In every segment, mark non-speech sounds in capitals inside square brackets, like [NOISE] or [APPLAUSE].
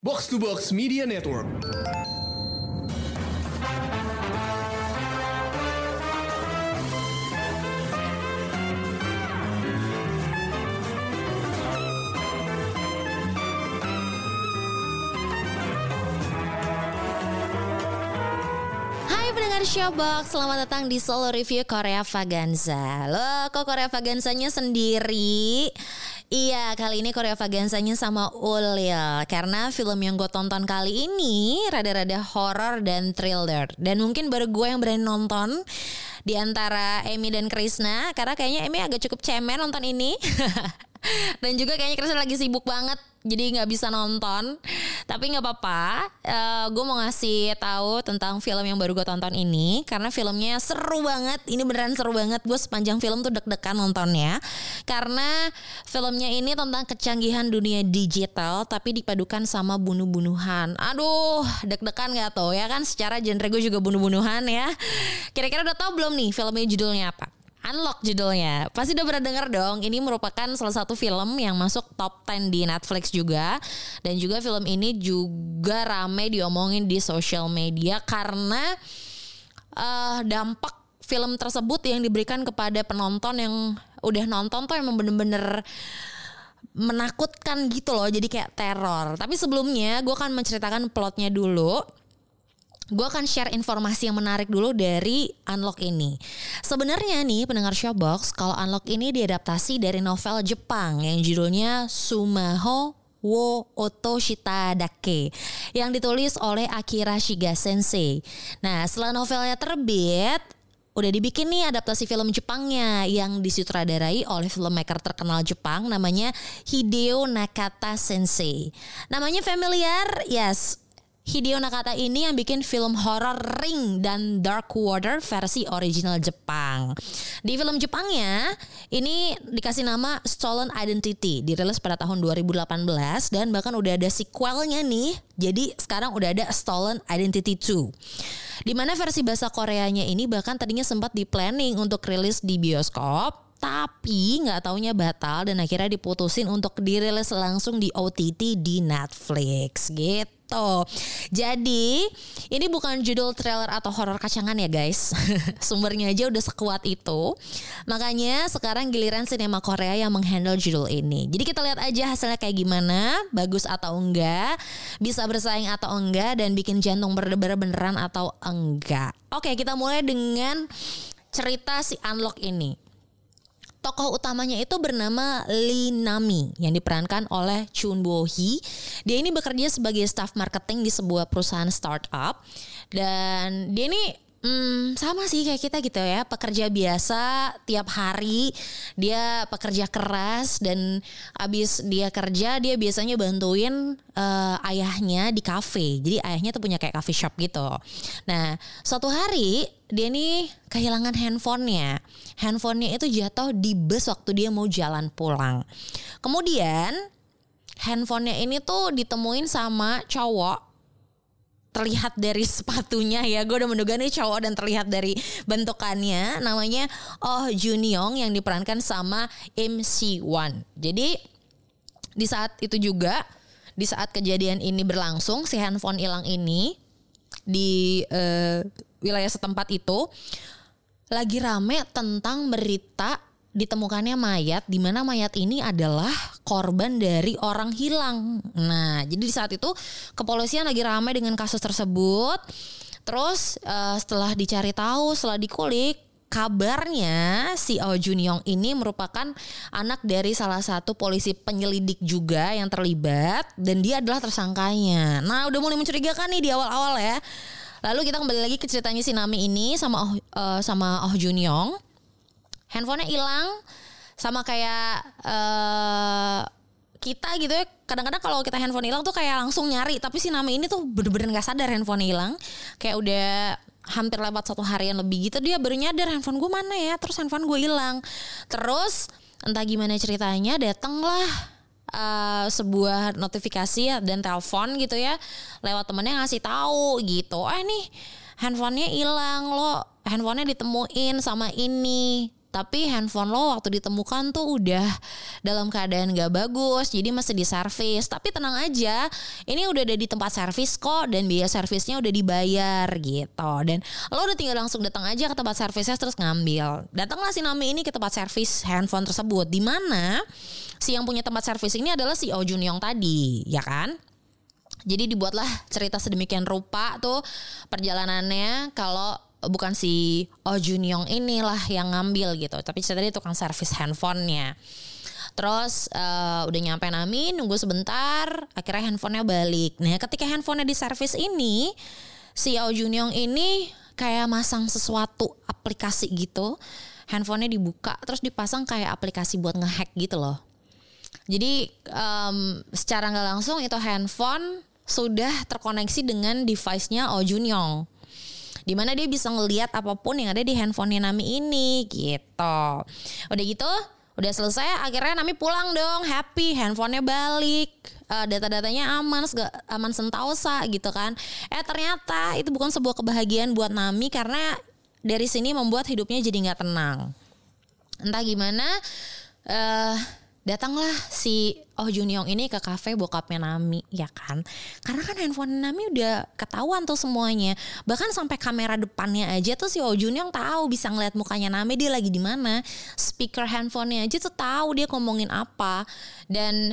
Box to Box Media Network. Pendengar Showbox, selamat datang di solo review Korea Vaganza. Loh, kok Korea Vaganzanya sendiri? Iya, kali ini Korea Vaganzanya sama Ulil. Karena film yang gue tonton kali ini rada-rada horror dan thriller. Dan mungkin baru gue yang berani nonton di antara Amy dan Krisna Karena kayaknya Amy agak cukup cemen nonton ini [LAUGHS] Dan juga kayaknya Krisna lagi sibuk banget jadi nggak bisa nonton. Tapi nggak apa-apa uh, gue mau ngasih tahu tentang film yang baru gue tonton ini karena filmnya seru banget ini beneran seru banget. Gue sepanjang film tuh deg-degan nontonnya karena filmnya ini tentang kecanggihan dunia digital tapi dipadukan sama bunuh-bunuhan. Aduh deg-degan nggak tuh? Ya kan secara genre gue juga bunuh-bunuhan ya. Kira-kira udah tahu belum nih filmnya judulnya apa Unlock judulnya. Pasti udah pernah denger dong. Ini merupakan salah satu film yang masuk top 10 di Netflix juga. Dan juga film ini juga rame diomongin di social media karena uh, dampak film tersebut yang diberikan kepada penonton yang udah nonton tuh emang bener-bener menakutkan gitu loh jadi kayak teror tapi sebelumnya gue akan menceritakan plotnya dulu gue akan share informasi yang menarik dulu dari Unlock ini. Sebenarnya nih pendengar Showbox, kalau Unlock ini diadaptasi dari novel Jepang yang judulnya Sumaho wo Oto Shitadake yang ditulis oleh Akira Shiga Sensei. Nah, setelah novelnya terbit, udah dibikin nih adaptasi film Jepangnya yang disutradarai oleh filmmaker terkenal Jepang namanya Hideo Nakata Sensei. Namanya familiar? Yes, Hideo Nakata ini yang bikin film horror Ring dan Dark Water versi original Jepang. Di film Jepangnya ini dikasih nama Stolen Identity, dirilis pada tahun 2018 dan bahkan udah ada sequelnya nih. Jadi sekarang udah ada Stolen Identity 2. Di mana versi bahasa Koreanya ini bahkan tadinya sempat di planning untuk rilis di bioskop, tapi nggak taunya batal dan akhirnya diputusin untuk dirilis langsung di OTT di Netflix gitu. Jadi ini bukan judul trailer atau horor kacangan ya guys. [LAUGHS] Sumbernya aja udah sekuat itu. Makanya sekarang giliran sinema Korea yang menghandle judul ini. Jadi kita lihat aja hasilnya kayak gimana, bagus atau enggak, bisa bersaing atau enggak dan bikin jantung berdebar beneran atau enggak. Oke, kita mulai dengan cerita si Unlock ini tokoh utamanya itu bernama Lee Nami yang diperankan oleh Chun Bo Hee. Dia ini bekerja sebagai staff marketing di sebuah perusahaan startup dan dia ini Hmm, sama sih kayak kita gitu ya, pekerja biasa tiap hari dia pekerja keras dan abis dia kerja dia biasanya bantuin uh, ayahnya di kafe. Jadi ayahnya tuh punya kayak coffee shop gitu. Nah, suatu hari dia nih kehilangan handphonenya. Handphonenya itu jatuh di bus waktu dia mau jalan pulang. Kemudian handphonenya ini tuh ditemuin sama cowok terlihat dari sepatunya ya. Gue udah menduga nih cowok dan terlihat dari bentukannya. Namanya Oh Juniong yang diperankan sama MC1 jadi di saat itu juga di saat kejadian ini berlangsung si handphone hilang ini di uh, wilayah setempat itu lagi rame tentang berita ditemukannya mayat di mana mayat ini adalah korban dari orang hilang. Nah, jadi di saat itu kepolisian lagi ramai dengan kasus tersebut. Terus uh, setelah dicari tahu, setelah dikulik, kabarnya si Oh Jun Yong ini merupakan anak dari salah satu polisi penyelidik juga yang terlibat dan dia adalah tersangkanya. Nah, udah mulai mencurigakan nih di awal-awal ya. Lalu kita kembali lagi ke ceritanya si Nami ini sama Oh uh, sama Oh Jun Yong handphonenya hilang sama kayak uh, kita gitu ya. Kadang-kadang kalau kita handphone hilang tuh kayak langsung nyari. Tapi si Nami ini tuh bener-bener nggak sadar handphone hilang. Kayak udah hampir lewat satu harian lebih gitu dia baru nyadar handphone gue mana ya terus handphone gue hilang. Terus entah gimana ceritanya datanglah uh, sebuah notifikasi dan telepon gitu ya lewat temennya ngasih tahu gitu. Eh nih handphonenya hilang lo handphonenya ditemuin sama ini tapi handphone lo waktu ditemukan tuh udah dalam keadaan gak bagus jadi masih diservis tapi tenang aja ini udah ada di tempat servis kok dan biaya servisnya udah dibayar gitu. Dan lo udah tinggal langsung datang aja ke tempat servisnya terus ngambil. Datanglah si Nami ini ke tempat servis handphone tersebut di mana si yang punya tempat servis ini adalah si Oh Jun tadi ya kan? Jadi dibuatlah cerita sedemikian rupa tuh perjalanannya kalau bukan si Oh Jun Young inilah yang ngambil gitu tapi tadi tukang servis handphonenya Terus uh, udah nyampe Nami nunggu sebentar, akhirnya handphonenya balik. Nah ketika handphonenya di servis ini, si Oh Jun Young ini kayak masang sesuatu aplikasi gitu. Handphonenya dibuka terus dipasang kayak aplikasi buat ngehack gitu loh. Jadi um, secara nggak langsung itu handphone sudah terkoneksi dengan device-nya Oh Jun Young di mana dia bisa ngelihat apa pun yang ada di handphonenya Nami ini gitu. Udah gitu udah selesai akhirnya Nami pulang dong happy handphonenya balik. Uh, data-datanya aman aman sentausa gitu kan. Eh ternyata itu bukan sebuah kebahagiaan buat Nami karena dari sini membuat hidupnya jadi nggak tenang. Entah gimana uh, datanglah si Oh Jun Young ini ke kafe bokapnya Nami ya kan? Karena kan handphone Nami udah ketahuan tuh semuanya. Bahkan sampai kamera depannya aja tuh si Oh Jun Young tahu bisa ngeliat mukanya Nami dia lagi di mana. Speaker handphonenya aja tuh tahu dia ngomongin apa. Dan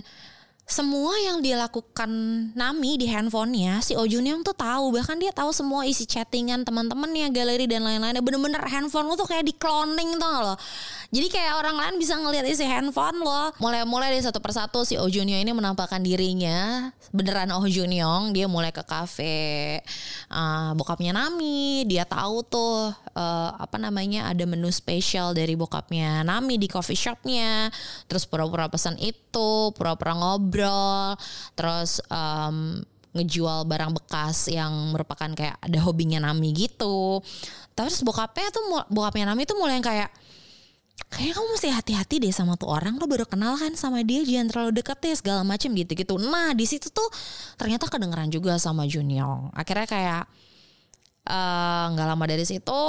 semua yang dia lakukan Nami di handphonenya si Ojun yang tuh tahu. Bahkan dia tahu semua isi chattingan teman-temannya galeri dan lain-lainnya. Bener-bener handphone lu tuh kayak di cloning tuh loh jadi kayak orang lain bisa ngeliat isi handphone lo mulai-mulai dari satu persatu si Oh Jun ini menampakkan dirinya. Beneran Oh Jun dia mulai ke kafe uh, bokapnya Nami dia tahu tuh uh, apa namanya ada menu spesial dari bokapnya Nami di coffee shopnya. Terus pura-pura pesan itu pura-pura ngobrol. Terus um, ngejual barang bekas yang merupakan kayak ada hobinya Nami gitu. Terus bokapnya tuh bokapnya Nami tuh mulai yang kayak kayaknya kamu mesti hati-hati deh sama tuh orang. Lo baru kenal kan sama dia jangan terlalu deket ya segala macem gitu gitu nah di situ tuh ternyata kedengeran juga sama Junyong akhirnya kayak eh, nggak uh, lama dari situ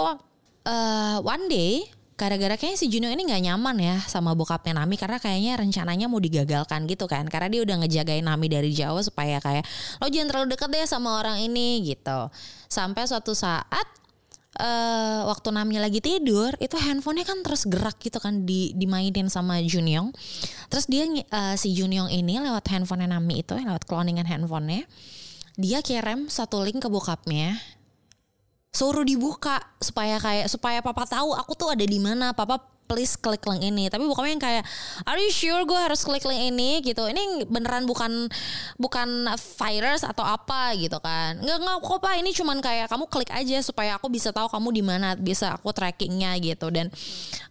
uh, one day gara-gara kayaknya si Junyo ini nggak nyaman ya sama bokapnya Nami karena kayaknya rencananya mau digagalkan gitu kan. Karena dia udah ngejagain Nami dari jauh supaya kayak lo jangan terlalu deket deh sama orang ini gitu. Sampai suatu saat uh, waktu Nami lagi tidur itu handphonenya kan terus gerak gitu kan di dimainin sama Junyong terus dia uh, si Junyong ini lewat handphonenya Nami itu lewat cloningan handphonenya dia kirim satu link ke bokapnya suruh dibuka supaya kayak supaya papa tahu aku tuh ada di mana papa please klik link ini. Tapi bukannya yang kayak are you sure gue harus klik link ini? gitu. Ini beneran bukan bukan virus atau apa gitu kan. Nggak nggak kok pak. Ini cuman kayak kamu klik aja supaya aku bisa tahu kamu di mana bisa aku trackingnya gitu. Dan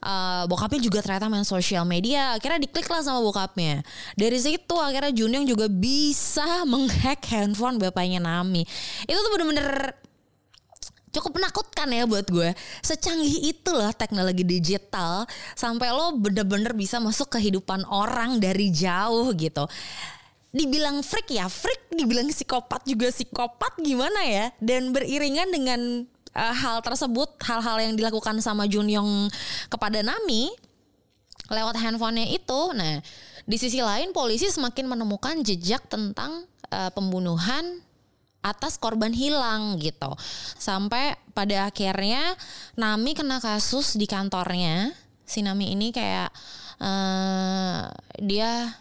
uh, bokapnya juga ternyata main sosial media. Akhirnya diklik lah sama bokapnya. Dari situ akhirnya Junyong juga bisa menghack handphone bapaknya Nami. Itu tuh bener-bener cukup menakutkan ya buat gue. Secanggih itu loh teknologi digital sampai lo bener-bener bisa masuk kehidupan orang dari jauh gitu. Dibilang freak ya freak, dibilang psikopat juga psikopat gimana ya? Dan beriringan dengan uh, hal tersebut, hal-hal yang dilakukan sama Junyong kepada Nami lewat handphonenya itu. Nah, di sisi lain polisi semakin menemukan jejak tentang uh, pembunuhan atas korban hilang gitu. Sampai pada akhirnya Nami kena kasus di kantornya. Si Nami ini kayak uh, dia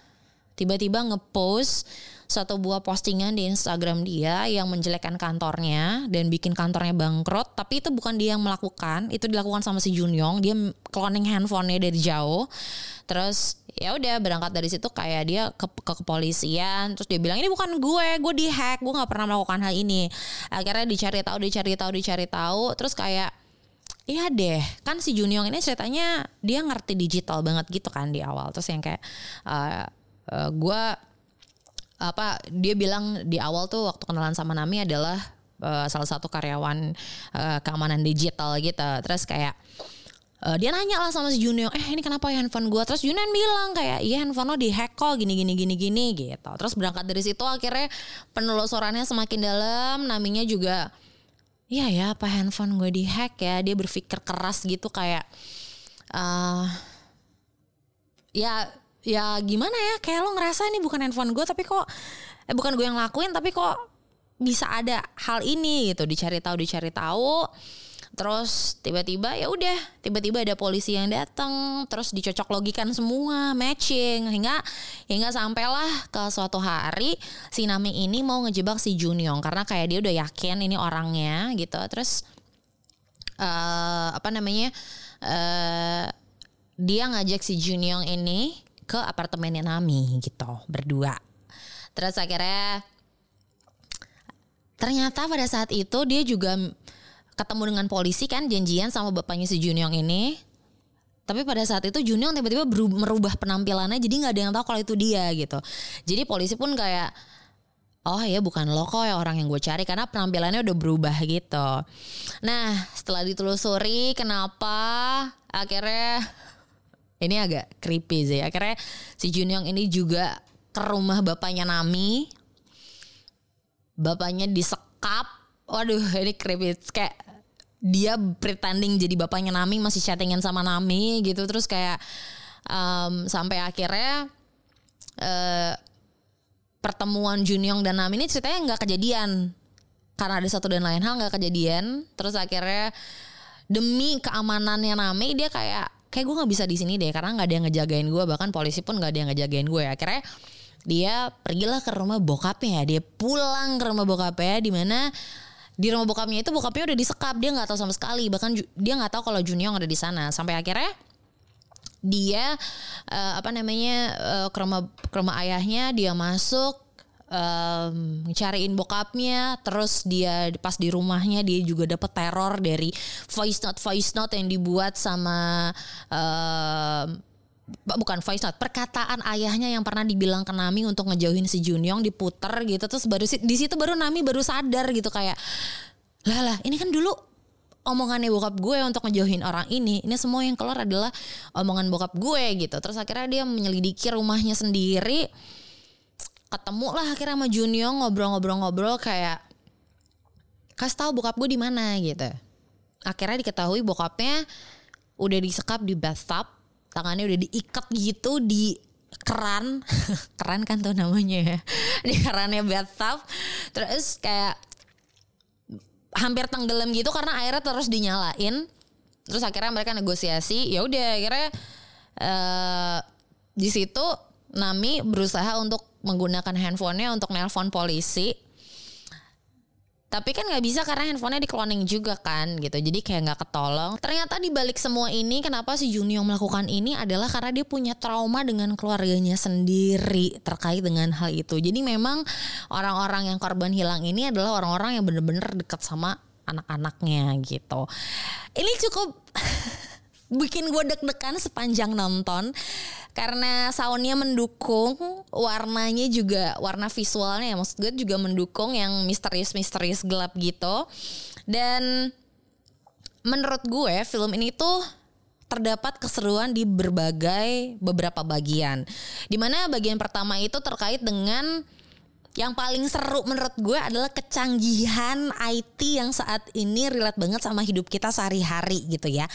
tiba-tiba ngepost satu buah postingan di Instagram dia yang menjelekkan kantornya dan bikin kantornya bangkrut tapi itu bukan dia yang melakukan itu dilakukan sama si Junyong dia cloning handphonenya dari jauh terus ya udah berangkat dari situ kayak dia ke, ke kepolisian terus dia bilang ini bukan gue gue dihack gue nggak pernah melakukan hal ini akhirnya dicari tahu dicari tahu dicari tahu terus kayak Iya deh, kan si Junyong ini ceritanya dia ngerti digital banget gitu kan di awal. Terus yang kayak uh, uh, gue apa dia bilang di awal tuh waktu kenalan sama Nami adalah uh, salah satu karyawan uh, keamanan digital gitu. Terus kayak uh, dia nanya lah sama si Junyong eh ini kenapa ya handphone gue terus Junyong bilang kayak iya handphone lo dihack kok gini gini gini gini gitu. Terus berangkat dari situ akhirnya penelusurannya semakin dalam namanya juga iya ya apa handphone gue dihack ya? Dia berpikir keras gitu kayak uh, ya ya gimana ya? Kayak lo ngerasa ini bukan handphone gue tapi kok eh bukan gue yang lakuin tapi kok bisa ada hal ini gitu. Dicari tahu dicari tahu terus tiba-tiba ya udah tiba-tiba ada polisi yang datang terus dicocok logikan semua matching hingga hingga sampailah ke suatu hari si Nami ini mau ngejebak si Junyong karena kayak dia udah yakin ini orangnya gitu. Terus uh, apa namanya uh, dia ngajak si Junyong ini ke apartemennya Nami gitu berdua. Terus akhirnya ternyata pada saat itu dia juga ketemu dengan polisi kan janjian sama bapaknya si Junyong ini. Tapi pada saat itu Junyong tiba-tiba merubah penampilannya jadi nggak ada yang tahu kalau itu dia gitu. Jadi polisi pun kayak oh ya bukan lo kok ya orang yang gue cari karena penampilannya udah berubah gitu. Nah setelah ditelusuri kenapa akhirnya ini agak creepy sih akhirnya si Junyong ini juga ke rumah bapaknya Nami. Bapaknya disekap waduh [LAUGHS] ini creepy. Kayak dia pretending jadi bapaknya Nami masih chattingan sama Nami gitu. Terus kayak um, sampai akhirnya uh, pertemuan Junyong dan Nami ini ceritanya nggak kejadian. Karena ada satu dan lain hal nggak kejadian. Terus akhirnya demi keamanannya Nami dia kayak kayak gue nggak bisa di sini deh karena nggak ada yang ngejagain gue bahkan polisi pun nggak ada yang ngejagain gue akhirnya dia pergilah ke rumah bokapnya. Dia pulang ke rumah bokapnya di mana di rumah bokapnya itu bokapnya udah disekap dia nggak tahu sama sekali. Bahkan dia nggak tahu kalau Junior ada di sana. Sampai akhirnya dia uh, apa namanya uh, ke rumah ke rumah ayahnya dia masuk um, cariin bokapnya. Terus dia pas di rumahnya dia juga dapat teror dari voice note voice note yang dibuat sama uh, bukan voice note perkataan ayahnya yang pernah dibilang ke Nami untuk ngejauhin si Junyong diputer gitu terus baru di situ baru Nami baru sadar gitu kayak lah lah ini kan dulu omongannya bokap gue untuk ngejauhin orang ini ini semua yang keluar adalah omongan bokap gue gitu. Terus akhirnya dia menyelidiki rumahnya sendiri ketemu lah akhirnya sama Junyong ngobrol-ngobrol-ngobrol kayak kasih tahu bokap gue di mana gitu. Akhirnya diketahui bokapnya udah disekap di bathtub tangannya udah diikat gitu di keran. [LAUGHS] Keran kan tuh namanya ya. Di kerannya bathtub. Terus kayak hampir tenggelam gitu karena airnya terus dinyalain. Terus akhirnya mereka negosiasi. Ya udah akhirnya uh, di situ Nami berusaha untuk menggunakan handphonenya untuk nelpon polisi tapi kan nggak bisa karena handphonenya di cloning juga kan gitu. Jadi kayak nggak ketolong. Ternyata di balik semua ini kenapa si Junio melakukan ini adalah karena dia punya trauma dengan keluarganya sendiri terkait dengan hal itu. Jadi memang orang-orang yang korban hilang ini adalah orang-orang yang bener-bener dekat sama anak-anaknya gitu. Ini cukup [LAUGHS] bikin gue deg-degan sepanjang nonton karena soundnya mendukung warnanya juga warna visualnya ya. Maksud gue juga mendukung yang misterius-misterius gelap gitu. Dan menurut gue film ini tuh terdapat keseruan di berbagai beberapa bagian. Di mana bagian pertama itu terkait dengan yang paling seru menurut gue adalah kecanggihan IT yang saat ini relate banget sama hidup kita sehari-hari gitu ya.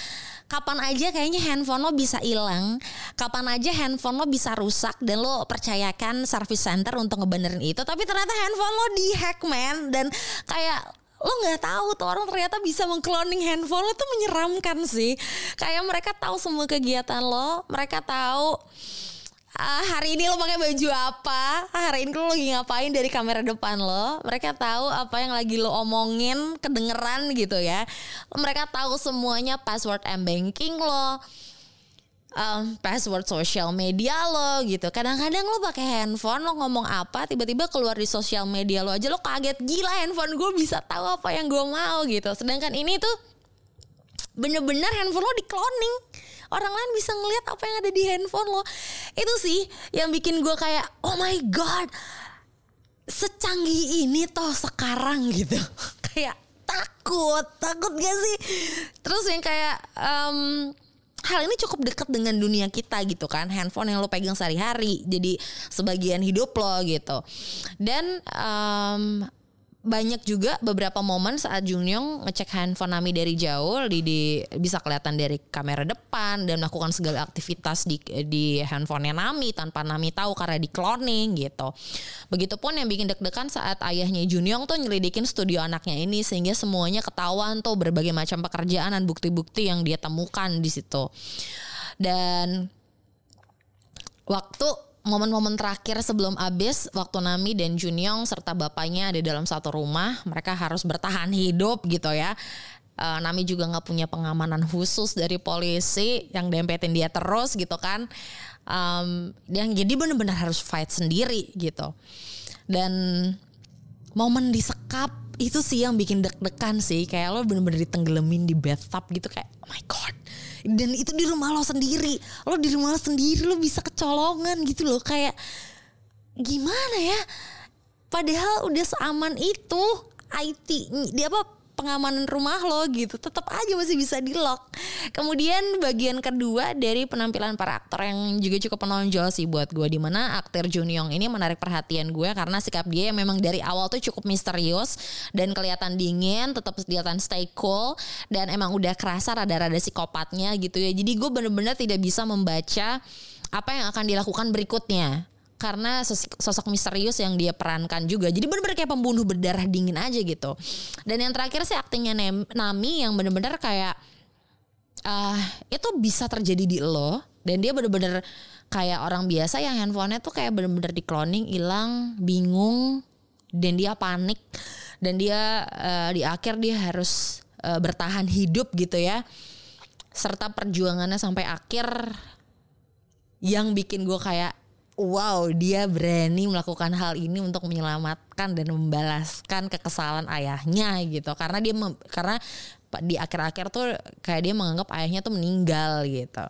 Kapan aja kayaknya handphone lo bisa hilang, kapan aja handphone lo bisa rusak dan lo percayakan service center untuk ngebenerin itu, tapi ternyata handphone lo dihack man dan kayak lo nggak tahu tuh orang ternyata bisa mengcloning handphone lo tuh menyeramkan sih. Kayak mereka tahu semua kegiatan lo, mereka tahu uh, hari ini lo pakai baju apa? Hari ini lo lagi ngapain dari kamera depan lo? Mereka tahu apa yang lagi lo omongin kedengeran gitu ya. Mereka tahu semuanya password m banking lo um, password sosial media lo gitu. Kadang-kadang lo pakai handphone lo ngomong apa tiba-tiba keluar di sosial media lo aja lo kaget. Gila handphone gue bisa tahu apa yang gue mau gitu. Sedangkan ini tuh bener-bener handphone lo di cloning orang lain bisa ngeliat apa yang ada di handphone lo. Itu sih yang bikin gue kayak oh my god secanggih ini toh sekarang gitu. [LAUGHS] Kayak takut takut gak sih? Terus yang kayak um, hal ini cukup dekat dengan dunia kita gitu kan. Handphone yang lo pegang sehari-hari jadi sebagian hidup lo gitu. Dan um, banyak juga beberapa momen saat Junyoung ngecek handphone Nami dari jauh di, di bisa kelihatan dari kamera depan dan melakukan segala aktivitas di di handphonenya Nami tanpa Nami tahu karena di cloning gitu. Begitupun yang bikin deg-degan saat ayahnya Junyoung tuh nyelidikin studio anaknya ini sehingga semuanya ketahuan tuh berbagai macam pekerjaan dan bukti-bukti yang dia temukan di situ. Dan waktu momen-momen terakhir sebelum abis waktu Nami dan Junyong serta bapaknya ada dalam satu rumah mereka harus bertahan hidup gitu ya. Uh, Nami juga nggak punya pengamanan khusus dari polisi yang dempetin dia terus gitu kan. Um, yang jadi benar-benar harus fight sendiri gitu. Dan momen disekap itu sih yang bikin deg-degan sih. Kayak lo bener-bener ditenggelamin di bathtub gitu kayak oh my god dan itu di rumah lo sendiri. Lo di rumah lo sendiri lo bisa kecolongan gitu loh. Kayak gimana ya? Padahal udah seaman itu IT dia apa pengamanan rumah lo gitu tetap aja masih bisa di lock. Kemudian bagian kedua dari penampilan para aktor yang juga cukup menonjol sih buat gue di mana aktor Jun Yong ini menarik perhatian gue karena sikap dia yang memang dari awal tuh cukup misterius dan kelihatan dingin tetap kelihatan stay cool dan emang udah kerasa rada-rada psikopatnya gitu ya. Jadi gue bener-bener tidak bisa membaca apa yang akan dilakukan berikutnya karena sosok misterius yang dia perankan juga. Jadi benar-benar kayak pembunuh berdarah dingin aja gitu. Dan yang terakhir sih aktingnya Nami yang benar-benar kayak uh, itu bisa terjadi di lo dan dia benar-benar kayak orang biasa yang handphonenya tuh kayak benar-benar di cloning, hilang, bingung dan dia panik dan dia uh, di akhir dia harus uh, bertahan hidup gitu ya. Serta perjuangannya sampai akhir yang bikin gue kayak wow dia berani melakukan hal ini untuk menyelamatkan dan membalaskan kekesalan ayahnya gitu karena dia karena di akhir-akhir tuh kayak dia menganggap ayahnya tuh meninggal gitu.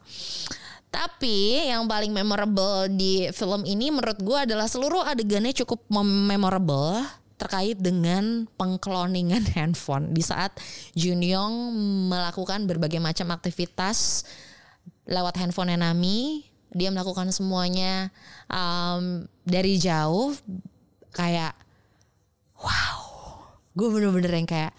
Tapi yang paling memorable di film ini menurut gue adalah seluruh adegannya cukup memorable terkait dengan pengkloningan [LAUGHS] handphone di saat Junyong melakukan berbagai macam aktivitas lewat handphone Nami dia melakukan semuanya um, dari jauh kayak wow. Gue bener-bener yang kayak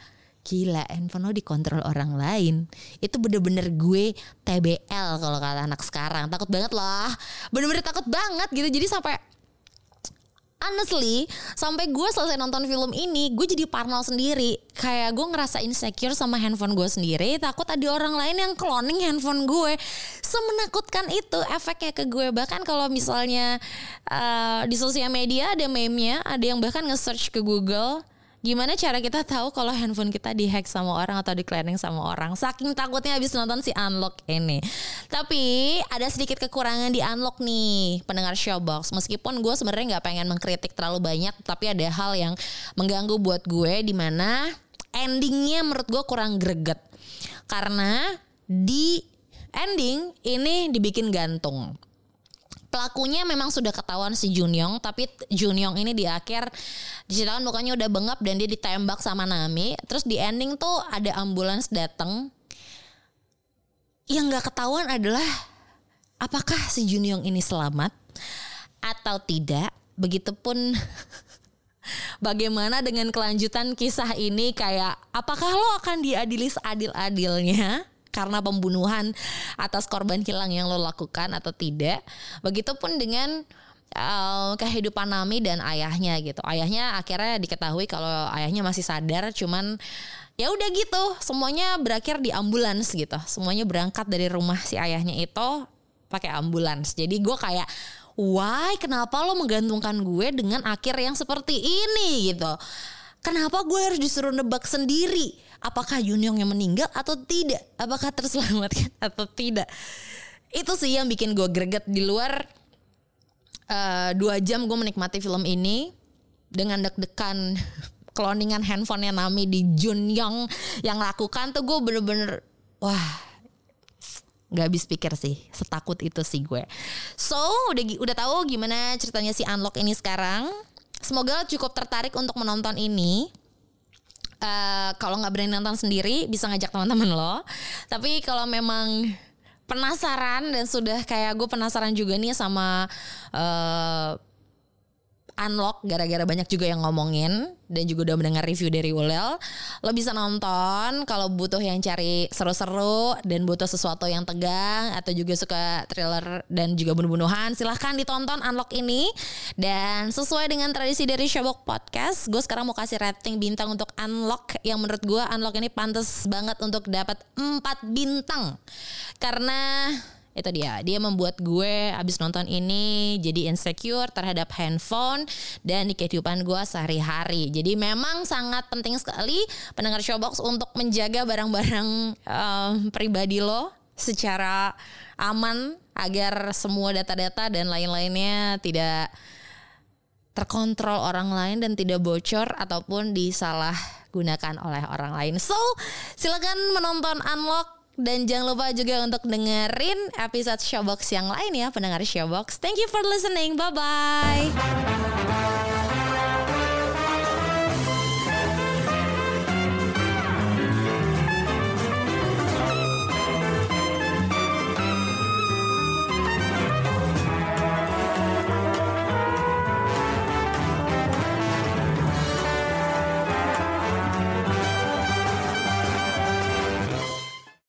gila handphone lo dikontrol orang lain. Itu bener-bener gue TBL kalau kata anak sekarang. Takut banget lah. Bener-bener takut banget gitu. Jadi sampai honestly sampai gue selesai nonton film ini gue jadi parno sendiri. Kayak gue ngerasa insecure sama handphone gue sendiri takut ada orang lain yang cloning handphone gue. Semenakutkan itu efeknya ke gue. Bahkan kalau misalnya uh, di sosial media ada meme-nya ada yang bahkan nge-search ke Google gimana cara kita tahu kalau handphone kita dihack sama orang atau di cleaning sama orang? Saking takutnya habis nonton si unlock ini. Tapi ada sedikit kekurangan di unlock nih pendengar showbox. Meskipun gue sebenarnya nggak pengen mengkritik terlalu banyak tapi ada hal yang mengganggu buat gue di mana endingnya menurut gue kurang greget. Karena di ending ini dibikin gantung pelakunya memang sudah ketahuan si Junyong tapi Junyong ini di akhir diceritakan mukanya udah bengap dan dia ditembak sama Nami. Terus di ending tuh ada ambulans datang yang nggak ketahuan adalah apakah si Junyong ini selamat atau tidak. Begitupun [LAUGHS] bagaimana dengan kelanjutan kisah ini kayak apakah lo akan diadili seadil-adilnya karena pembunuhan atas korban hilang yang lo lakukan atau tidak. Begitupun dengan uh, kehidupan Nami dan ayahnya gitu. Ayahnya akhirnya diketahui kalau ayahnya masih sadar, cuman ya udah gitu. Semuanya berakhir di ambulans gitu. Semuanya berangkat dari rumah si ayahnya itu pakai ambulans. Jadi gue kayak why kenapa lo menggantungkan gue dengan akhir yang seperti ini gitu. Kenapa gue harus disuruh nebak sendiri? apakah Yunyong yang meninggal atau tidak? Apakah terselamatkan [LAUGHS] atau tidak? Itu sih yang bikin gue greget di luar. Uh, dua jam gue menikmati film ini dengan deg-degan [LAUGHS] cloningan handphonenya Nami di Junyong yang lakukan tuh gue bener-bener wah nggak habis pikir sih. Setakut itu sih gue. So udah udah tahu gimana ceritanya si unlock ini sekarang semoga cukup tertarik untuk menonton ini. Uh, kalau nggak berani nonton sendiri bisa ngajak teman-teman lo. Tapi kalau memang penasaran dan sudah kayak gue penasaran juga nih sama uh, Unlock gara-gara banyak juga yang ngomongin dan juga udah mendengar review dari Ulel. Lo bisa nonton kalau butuh yang cari seru-seru dan butuh sesuatu yang tegang atau juga suka thriller dan juga bunuh-bunuhan, silahkan ditonton Unlock ini. Dan sesuai dengan tradisi dari Showbox Podcast, gue sekarang mau kasih rating bintang untuk Unlock yang menurut gue Unlock ini pantas banget untuk dapat 4 bintang. Karena itu dia dia membuat gue abis nonton ini jadi insecure terhadap handphone dan di kehidupan gue sehari-hari jadi memang sangat penting sekali pendengar showbox untuk menjaga barang-barang um, pribadi lo secara aman agar semua data-data dan lain-lainnya tidak terkontrol orang lain dan tidak bocor ataupun disalahgunakan oleh orang lain. So, silakan menonton Unlock dan jangan lupa juga untuk dengerin episode Showbox yang lain ya pendengar Showbox. Thank you for listening. Bye bye.